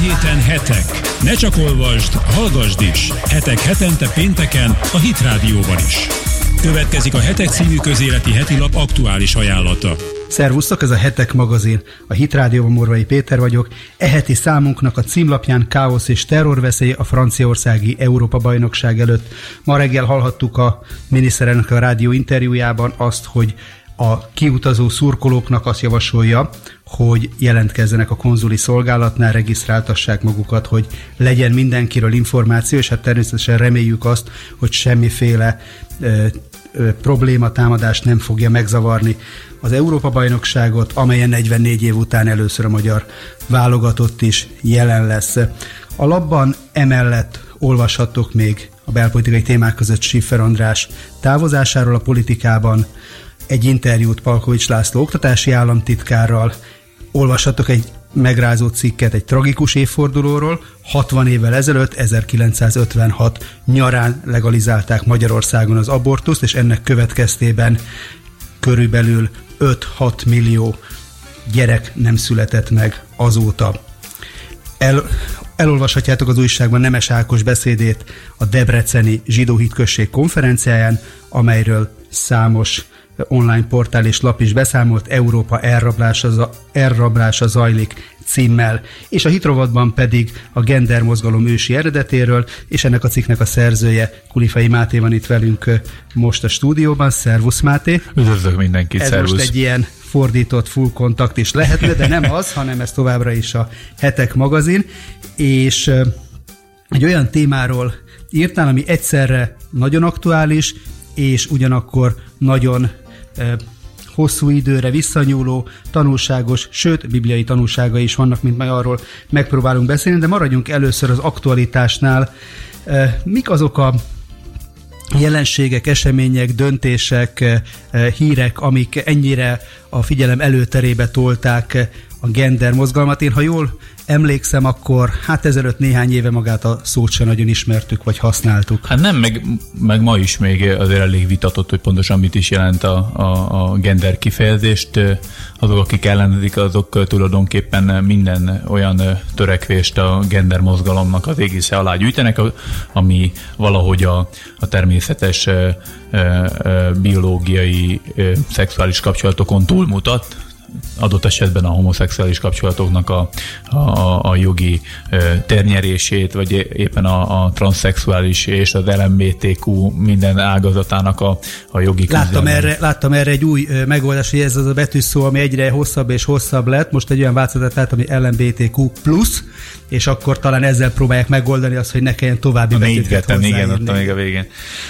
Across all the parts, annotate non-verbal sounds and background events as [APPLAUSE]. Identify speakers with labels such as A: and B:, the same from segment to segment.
A: héten hetek. Ne csak olvasd, hallgasd is. Hetek hetente pénteken a Hit Rádióban is. Következik a Hetek című közéleti heti lap aktuális ajánlata.
B: Szervusztok, ez a Hetek magazin. A Hit Rádióban Morvai Péter vagyok. E heti számunknak a címlapján káosz és terrorveszély a franciaországi Európa-bajnokság előtt. Ma reggel hallhattuk a miniszterelnök a rádió interjújában azt, hogy a kiutazó szurkolóknak azt javasolja, hogy jelentkezzenek a konzuli szolgálatnál, regisztráltassák magukat, hogy legyen mindenkiről információ, és hát természetesen reméljük azt, hogy semmiféle ö, ö, probléma, támadást nem fogja megzavarni az Európa-bajnokságot, amelyen 44 év után először a magyar válogatott is jelen lesz. A labban emellett olvashattok még a belpolitikai témák között Schiffer András távozásáról a politikában, egy interjút Palkovics László oktatási államtitkárral, olvashatok egy megrázó cikket egy tragikus évfordulóról. 60 évvel ezelőtt, 1956 nyarán legalizálták Magyarországon az abortuszt, és ennek következtében körülbelül 5-6 millió gyerek nem született meg azóta. El, elolvashatjátok az újságban Nemes Ákos beszédét a Debreceni Zsidó Hitközség konferenciáján, amelyről számos online portál és lap is beszámolt, Európa elrablása, elrablása zajlik címmel, és a hitrovatban pedig a gender mozgalom ősi eredetéről, és ennek a cikknek a szerzője Kulifai Máté van itt velünk most a stúdióban. Szervusz Máté!
C: Üdvözlök mindenkit,
B: Ez
C: szervusz!
B: most egy ilyen fordított full kontakt is lehetne, de nem az, hanem ez továbbra is a Hetek magazin, és egy olyan témáról írtál, ami egyszerre nagyon aktuális, és ugyanakkor nagyon hosszú időre visszanyúló, tanulságos, sőt, bibliai tanulsága is vannak, mint majd arról megpróbálunk beszélni, de maradjunk először az aktualitásnál. Mik azok a jelenségek, események, döntések, hírek, amik ennyire a figyelem előterébe tolták a gender mozgalmat. Én, ha jól emlékszem, akkor hát ezelőtt néhány éve magát a szót sem nagyon ismertük, vagy használtuk.
C: Hát nem, meg, meg ma is még azért elég vitatott, hogy pontosan mit is jelent a, a, a gender kifejezést. Azok, akik ellenezik, azok tulajdonképpen minden olyan törekvést a gender mozgalomnak az égisze alá gyűjtenek, ami valahogy a, a természetes biológiai szexuális kapcsolatokon túlmutat, adott esetben a homoszexuális kapcsolatoknak a, a, a jogi ternyerését, vagy éppen a, a transzexuális és az LMBTQ minden ágazatának a, a jogi
B: láttam erre, láttam erre egy új megoldás, hogy ez az a betűszó, ami egyre hosszabb és hosszabb lett. Most egy olyan változat lett, ami LMBTQ+, és akkor talán ezzel próbálják megoldani azt, hogy ne kelljen további a betűket
C: igen, ott még a végén.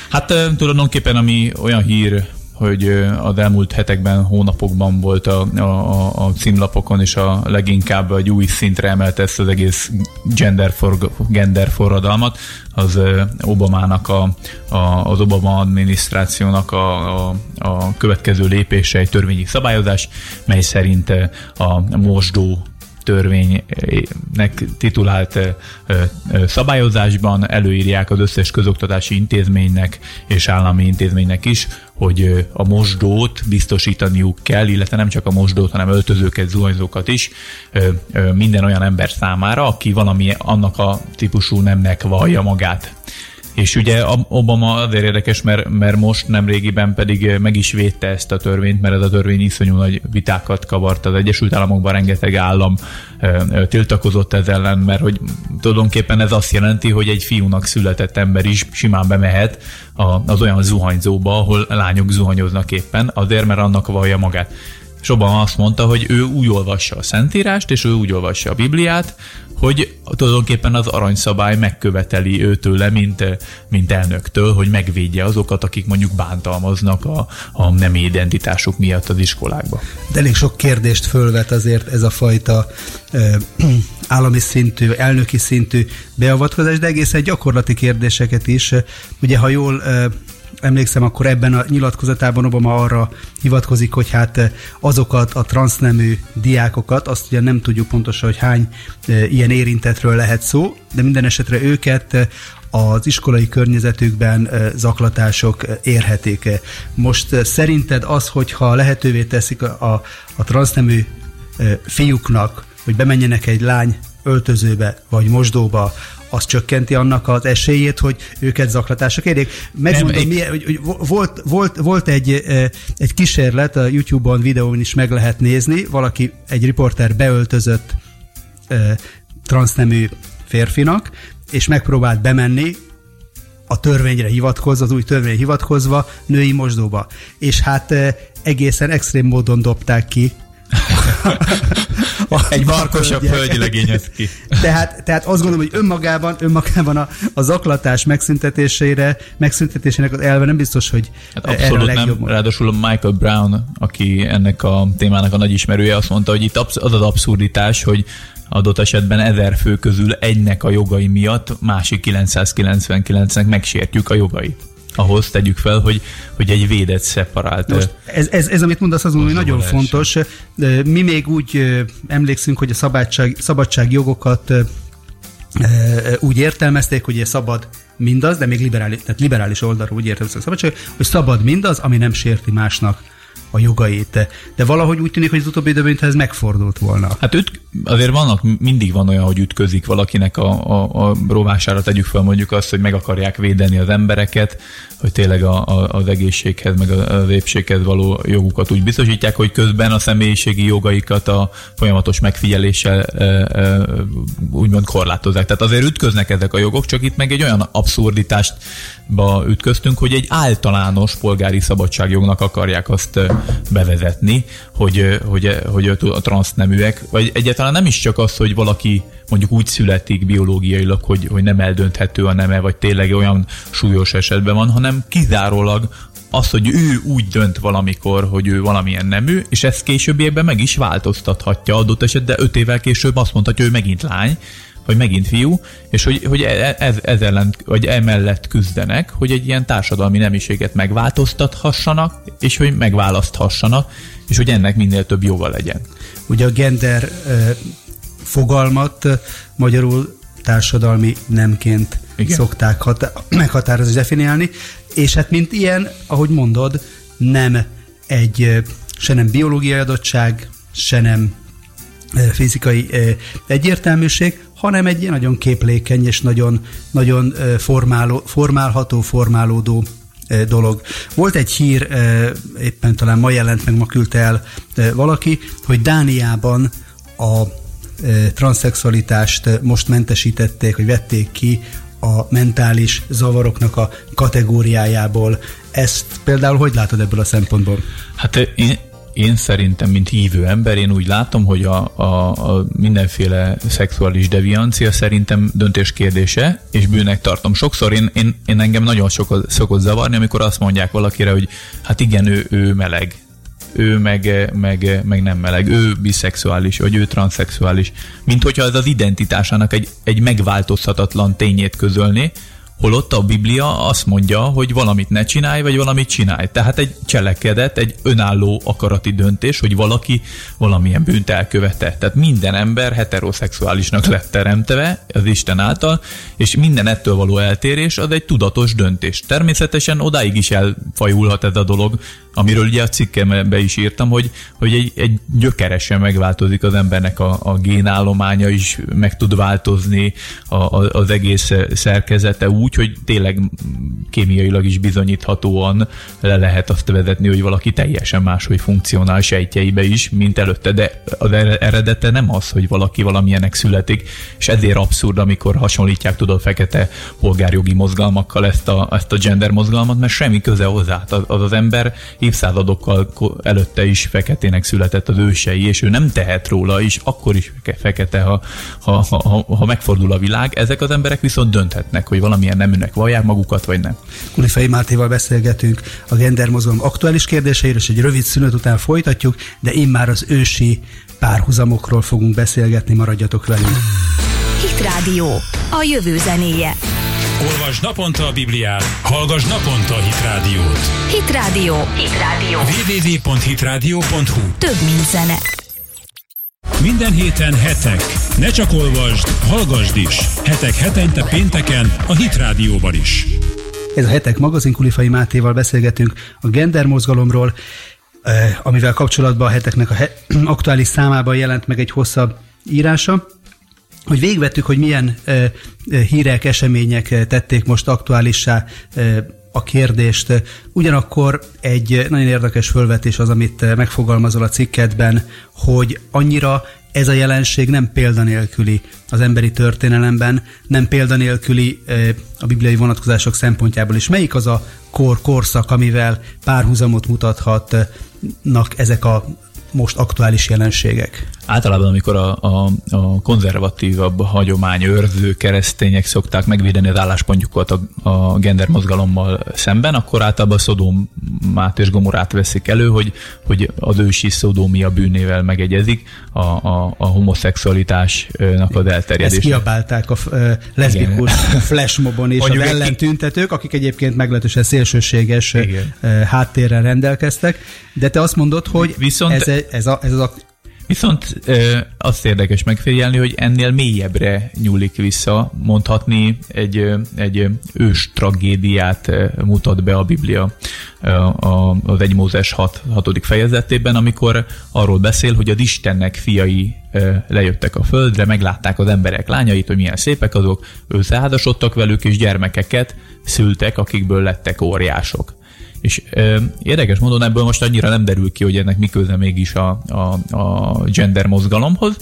C: Hát tulajdonképpen ami olyan hír, hogy az elmúlt hetekben, hónapokban volt a, a, a címlapokon, és a leginkább egy új szintre emelte ezt az egész gender, for, gender forradalmat, az Obamának, a, a, az Obama adminisztrációnak a, a, a következő lépése egy törvényi szabályozás, mely szerint a mosdó törvénynek titulált szabályozásban előírják az összes közoktatási intézménynek és állami intézménynek is, hogy a mosdót biztosítaniuk kell, illetve nem csak a mosdót, hanem öltözőket, zuhanyzókat is minden olyan ember számára, aki valami annak a típusú nemnek vallja magát. És ugye Obama azért érdekes, mert, mert most nem régiben pedig meg is védte ezt a törvényt, mert ez a törvény iszonyú nagy vitákat kavart az Egyesült Államokban, rengeteg állam tiltakozott ez ellen, mert hogy tulajdonképpen ez azt jelenti, hogy egy fiúnak született ember is simán bemehet az olyan zuhanyzóba, ahol lányok zuhanyoznak éppen, azért, mert annak vallja magát. És Obama azt mondta, hogy ő úgy olvassa a Szentírást, és ő úgy olvassa a Bibliát, hogy tulajdonképpen az aranyszabály megköveteli őtől, mint, mint elnöktől, hogy megvédje azokat, akik mondjuk bántalmaznak a, a nem identitásuk miatt az iskolákba.
B: De elég sok kérdést fölvet azért ez a fajta ö, [CLEARS THROAT] állami szintű, elnöki szintű beavatkozás, de egészen gyakorlati kérdéseket is. Ugye, ha jól ö, emlékszem, akkor ebben a nyilatkozatában Obama arra hivatkozik, hogy hát eh, azokat a transznemű diákokat, azt ugye nem tudjuk pontosan, hogy hány e, ilyen érintetről lehet szó, de minden esetre őket eh, az iskolai környezetükben zaklatások érhetik. Most szerinted az, hogyha lehetővé teszik a, a, transznemű fiúknak, hogy bemenjenek egy lány öltözőbe vagy mosdóba, az csökkenti annak az esélyét, hogy őket zaklatások érjék. Megmondom, Nem, milyen, hogy, hogy volt, volt, volt egy, egy kísérlet, a YouTube-on, videón is meg lehet nézni, valaki, egy riporter beöltözött transznemű férfinak, és megpróbált bemenni a törvényre hivatkozva, az új törvényre hivatkozva női mosdóba. És hát egészen extrém módon dobták ki [LAUGHS]
C: egy markosabb hölgy legényez ki. [LAUGHS]
B: Tehát, tehát azt gondolom, hogy önmagában, önmagában a, a zaklatás megszüntetésére, megszüntetésének az elve nem biztos, hogy
C: hát abszolút nem. Mód. Ráadásul Michael Brown, aki ennek a témának a nagy ismerője, azt mondta, hogy itt az az abszurditás, hogy adott esetben ezer fő közül egynek a jogai miatt másik 999-nek megsértjük a jogait ahhoz tegyük fel, hogy, hogy egy védett, szeparált... Most
B: ez, ez, ez, amit mondasz, az hogy nagyon fontos. Mi még úgy emlékszünk, hogy a szabadság, szabadságjogokat úgy értelmezték, hogy szabad mindaz, de még liberális, tehát liberális oldalról úgy értelmezték a szabadság, hogy szabad mindaz, ami nem sérti másnak a jogait. De valahogy úgy tűnik, hogy az utóbbi időben ez megfordult volna.
C: Hát üt, azért vannak, mindig van olyan, hogy ütközik valakinek a, a, a rovására, tegyük fel mondjuk azt, hogy meg akarják védeni az embereket, hogy tényleg a, a, az egészséghez, meg az épséghez való jogukat úgy biztosítják, hogy közben a személyiségi jogaikat a folyamatos megfigyeléssel e, e, úgymond korlátozzák. Tehát azért ütköznek ezek a jogok, csak itt meg egy olyan abszurditást ütköztünk, hogy egy általános polgári szabadságjognak akarják azt bevezetni, hogy, hogy, hogy a transzneműek, vagy egyáltalán nem is csak az, hogy valaki mondjuk úgy születik biológiailag, hogy, hogy nem eldönthető a neme, vagy tényleg olyan súlyos esetben van, hanem kizárólag az, hogy ő úgy dönt valamikor, hogy ő valamilyen nemű, és ezt későbbiekben meg is változtathatja adott esetben, de öt évvel később azt mondhatja, hogy ő megint lány, vagy megint fiú, és hogy, hogy e, ez, ez ellen, vagy emellett küzdenek, hogy egy ilyen társadalmi nemiséget megváltoztathassanak, és hogy megválaszthassanak, és hogy ennek minél több joga legyen.
B: Ugye a gender fogalmat magyarul társadalmi nemként Igen. szokták hatá- meghatározni, definiálni, és hát mint ilyen, ahogy mondod, nem egy se nem biológiai adottság, se nem fizikai egyértelműség, hanem egy ilyen nagyon képlékeny és nagyon, nagyon formáló, formálható, formálódó dolog. Volt egy hír, éppen talán ma jelent meg, ma küldte el valaki, hogy Dániában a transzexualitást most mentesítették, hogy vették ki a mentális zavaroknak a kategóriájából. Ezt például hogy látod ebből a szempontból?
C: Hát én, én szerintem, mint hívő ember, én úgy látom, hogy a, a, a mindenféle szexuális deviancia szerintem döntés kérdése, és bűnek tartom. Sokszor én, én, én engem nagyon sokat szokott zavarni, amikor azt mondják valakire, hogy hát igen, ő, ő meleg, ő meg, meg, meg nem meleg, ő biszexuális, vagy ő transzexuális. Mint hogyha ez az identitásának egy, egy megváltozhatatlan tényét közölni, Holott a Biblia azt mondja, hogy valamit ne csinálj, vagy valamit csinálj. Tehát egy cselekedet, egy önálló akarati döntés, hogy valaki valamilyen bűnt elkövette. Tehát minden ember heteroszexuálisnak lett teremtve az Isten által, és minden ettől való eltérés az egy tudatos döntés. Természetesen odáig is elfajulhat ez a dolog, amiről ugye a cikkembe is írtam, hogy, hogy egy, egy gyökeresen megváltozik az embernek a, a génállománya is, meg tud változni a, a, az egész szerkezete úgy, hogy tényleg kémiailag is bizonyíthatóan le lehet azt vezetni, hogy valaki teljesen máshogy funkcionál sejtjeibe is, mint előtte, de az eredete nem az, hogy valaki valamilyenek születik, és ezért abszurd, amikor hasonlítják tudod fekete polgárjogi mozgalmakkal ezt a, ezt a gender mozgalmat, mert semmi köze hozzá. Az az, az ember évszázadokkal előtte is feketének született az ősei, és ő nem tehet róla, és akkor is fekete, ha, ha, ha, ha megfordul a világ. Ezek az emberek viszont dönthetnek, hogy valamilyen neműnek vallják magukat, vagy nem.
B: Kulifei Mártéval beszélgetünk a gender mozgalom aktuális kérdéseiről, és egy rövid szünet után folytatjuk, de én már az ősi párhuzamokról fogunk beszélgetni, maradjatok velünk.
D: Hit Rádió, a jövő zenéje.
A: Olvasd naponta a Bibliát, hallgass naponta a Hit Rádiót.
D: Hit Rádió. Hit Rádió.
A: www.hitradio.hu
D: Több mint zene.
A: Minden héten hetek. Ne csak olvasd, hallgassd is. Hetek hetente pénteken a Hit Rádióban is.
B: Ez a Hetek magazin Kulifai Mátéval beszélgetünk a gender mozgalomról, eh, amivel kapcsolatban a heteknek a he- [CLEARS THROAT] aktuális számában jelent meg egy hosszabb írása. Hogy végvettük, hogy milyen e, hírek, események tették most aktuálissá e, a kérdést. Ugyanakkor egy nagyon érdekes fölvetés az, amit megfogalmazol a cikkedben, hogy annyira ez a jelenség nem példanélküli az emberi történelemben, nem példanélküli a bibliai vonatkozások szempontjából is. Melyik az a kor, korszak, amivel párhuzamot mutathatnak ezek a most aktuális jelenségek?
C: Általában, amikor a, a, a konzervatívabb hagyományőrző keresztények szokták megvédeni az álláspontjukat a, a gender mozgalommal szemben, akkor általában Szodomát és Gomorát veszik elő, hogy, hogy az ősi szodómia bűnével megegyezik a, a, a homoszexualitásnak az elterjedése. Ezt
B: kiabálták a leszbikus flashmobon és Mondjuk az ellentüntetők, akik egyébként meglehetősen szélsőséges Igen. háttérrel rendelkeztek, de te azt mondod, hogy Viszont ez, ez, a, ez az
C: Viszont azt érdekes megfigyelni, hogy ennél mélyebbre nyúlik vissza, mondhatni egy, egy ős tragédiát mutat be a Biblia az 1 Mózes 6, 6. fejezetében, amikor arról beszél, hogy az Istennek fiai lejöttek a földre, meglátták az emberek lányait, hogy milyen szépek azok, összeházasodtak velük, és gyermekeket szültek, akikből lettek óriások. És ö, érdekes módon ebből most annyira nem derül ki, hogy ennek mi köze mégis a, a, a gender mozgalomhoz,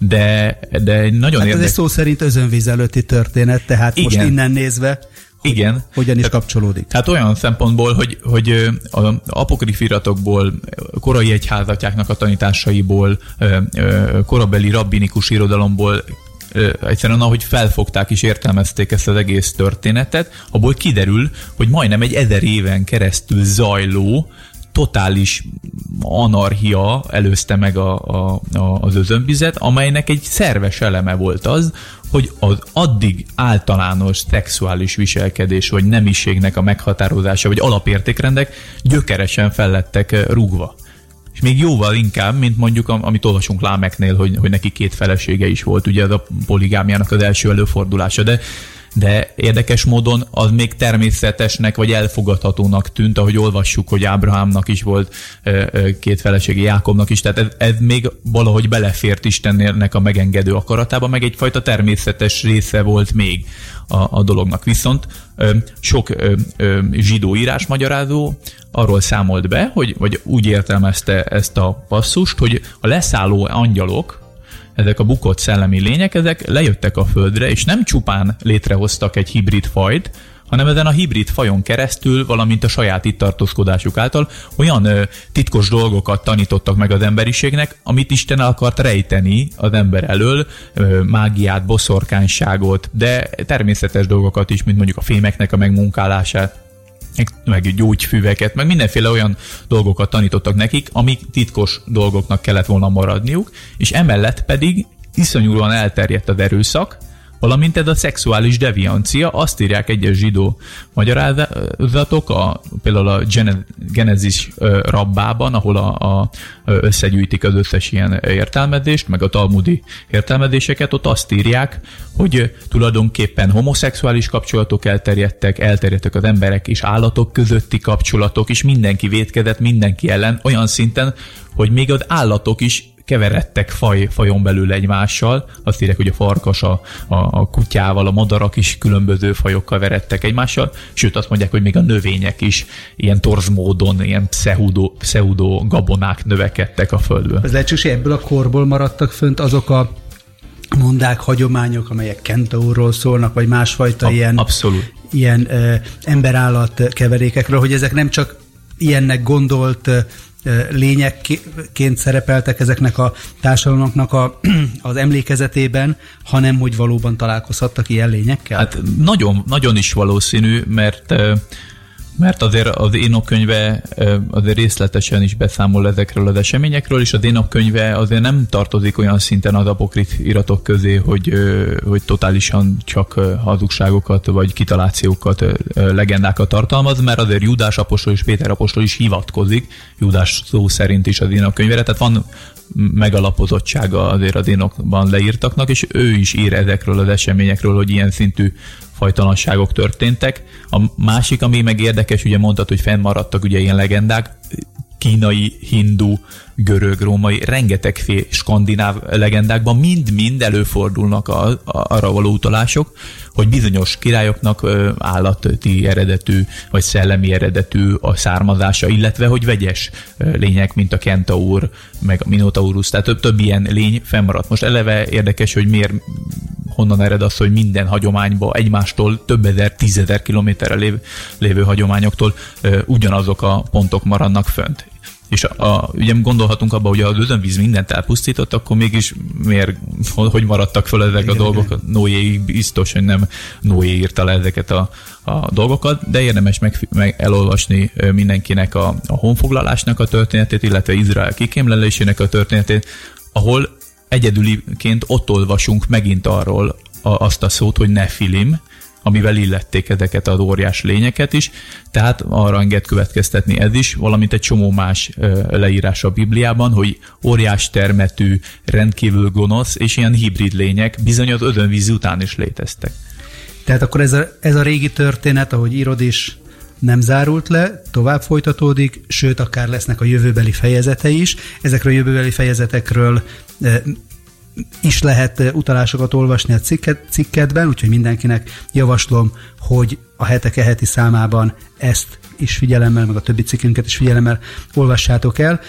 C: de, de nagyon
B: hát
C: érdekes.
B: ez egy szó szerint özönvíz előtti történet, tehát Igen. most innen nézve hogy
C: Igen.
B: Hogyan is kapcsolódik?
C: Hát olyan szempontból, hogy, hogy az apokrifiratokból, korai egyházatjáknak a tanításaiból, korabeli rabbinikus irodalomból egyszerűen ahogy felfogták és értelmezték ezt az egész történetet, abból kiderül, hogy majdnem egy ezer éven keresztül zajló, totális anarchia előzte meg a, a, a, az özönvizet, amelynek egy szerves eleme volt az, hogy az addig általános szexuális viselkedés vagy nemiségnek a meghatározása, vagy alapértékrendek gyökeresen fellettek rúgva még jóval inkább, mint mondjuk amit olvasunk Lámeknél, hogy, hogy neki két felesége is volt, ugye az a poligámiának az első előfordulása, de de érdekes módon az még természetesnek vagy elfogadhatónak tűnt, ahogy olvassuk, hogy Ábrahámnak is volt két felesége, Jákobnak is, tehát ez, ez még valahogy belefért Istennek a megengedő akaratába, meg egyfajta természetes része volt még a, a dolognak. Viszont sok zsidó írás magyarázó arról számolt be, hogy, vagy úgy értelmezte ezt a passzust, hogy a leszálló angyalok, ezek a bukott szellemi lények, ezek lejöttek a földre, és nem csupán létrehoztak egy hibrid fajt, hanem ezen a hibrid fajon keresztül, valamint a saját itt tartózkodásuk által olyan ö, titkos dolgokat tanítottak meg az emberiségnek, amit Isten akart rejteni az ember elől, ö, mágiát, boszorkányságot, de természetes dolgokat is, mint mondjuk a fémeknek a megmunkálását, meg gyógyfüveket, meg mindenféle olyan dolgokat tanítottak nekik, amik titkos dolgoknak kellett volna maradniuk, és emellett pedig iszonyúan elterjedt az erőszak, valamint ez a szexuális deviancia, azt írják egyes zsidó magyarázatok, a, például a Genesis rabbában, ahol a, a, összegyűjtik az összes ilyen értelmezést, meg a talmudi értelmezéseket, ott azt írják, hogy tulajdonképpen homoszexuális kapcsolatok elterjedtek, elterjedtek az emberek és állatok közötti kapcsolatok, és mindenki védkezett mindenki ellen, olyan szinten, hogy még az állatok is keveredtek faj, fajon belül egymással. Azt írják, hogy a farkas a, a, a kutyával, a madarak is különböző fajokkal veredtek egymással, sőt azt mondják, hogy még a növények is ilyen torz módon, ilyen pseudo, pseudo gabonák növekedtek a földből.
B: Ez lehetséges, ebből a korból maradtak fönt azok a mondák, hagyományok, amelyek kentaurról szólnak, vagy másfajta a, ilyen,
C: abszolút.
B: ilyen ö, emberállat keverékekről, hogy ezek nem csak ilyennek gondolt lényekként szerepeltek ezeknek a társadalmaknak a, [CLEARS THROAT] az emlékezetében, hanem hogy valóban találkozhattak ilyen lényekkel?
C: Hát nagyon, nagyon is valószínű, mert mert azért az Énok könyve azért részletesen is beszámol ezekről az eseményekről, és az Énok könyve azért nem tartozik olyan szinten az apokrit iratok közé, hogy, hogy totálisan csak hazugságokat vagy kitalációkat, legendákat tartalmaz, mert azért Judás apostol és Péter apostol is hivatkozik, Judás szó szerint is az Énok könyvére, tehát van megalapozottsága azért az Énokban leírtaknak, és ő is ír ezekről az eseményekről, hogy ilyen szintű fajtalanságok történtek. A másik, ami meg érdekes, ugye mondtad, hogy fennmaradtak ugye ilyen legendák, kínai, hindu, görög, római, rengetegféle skandináv legendákban mind-mind előfordulnak a, a, arra való utalások, hogy bizonyos királyoknak állati eredetű vagy szellemi eredetű a származása, illetve hogy vegyes lények, mint a kentaur, meg a minotaurus, tehát több, több ilyen lény fennmaradt. Most eleve érdekes, hogy miért honnan ered az, hogy minden hagyományba egymástól több ezer, tízezer kilométerre lévő, lévő hagyományoktól ugyanazok a pontok maradnak fönt és a, a, ugye gondolhatunk abba, hogy az özönvíz mindent elpusztított, akkor mégis miért, hogy maradtak fel ezek igen, a dolgok? Igen. Noé biztos, hogy nem Noé írta le ezeket a, a dolgokat, de érdemes meg, meg elolvasni mindenkinek a, a honfoglalásnak a történetét, illetve Izrael kikémlelésének a történetét, ahol egyedüliként ott olvasunk megint arról a, azt a szót, hogy nefilim, amivel illették ezeket az óriás lényeket is, tehát arra enged következtetni ez is, valamint egy csomó más leírás a Bibliában, hogy óriás termetű, rendkívül gonosz és ilyen hibrid lények bizony az özönvíz után is léteztek.
B: Tehát akkor ez a, ez a régi történet, ahogy írod is, nem zárult le, tovább folytatódik, sőt, akár lesznek a jövőbeli fejezete is. Ezekről a jövőbeli fejezetekről is lehet eh, utalásokat olvasni a cikket, cikketben, úgyhogy mindenkinek javaslom, hogy a hetek heti számában ezt is figyelemmel, meg a többi cikkünket is figyelemmel olvassátok el.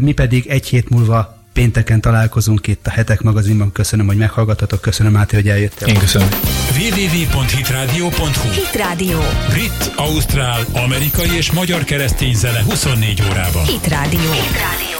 B: Mi pedig egy hét múlva pénteken találkozunk itt a Hetek magazinban. Köszönöm, hogy meghallgattatok. Köszönöm, Máté, hogy eljöttél.
C: Én köszönöm.
A: www.hitradio.hu
D: Hit Radio.
A: Brit, Ausztrál, amerikai és magyar keresztény zene 24 órában.
D: Hit Radio. Hit Radio.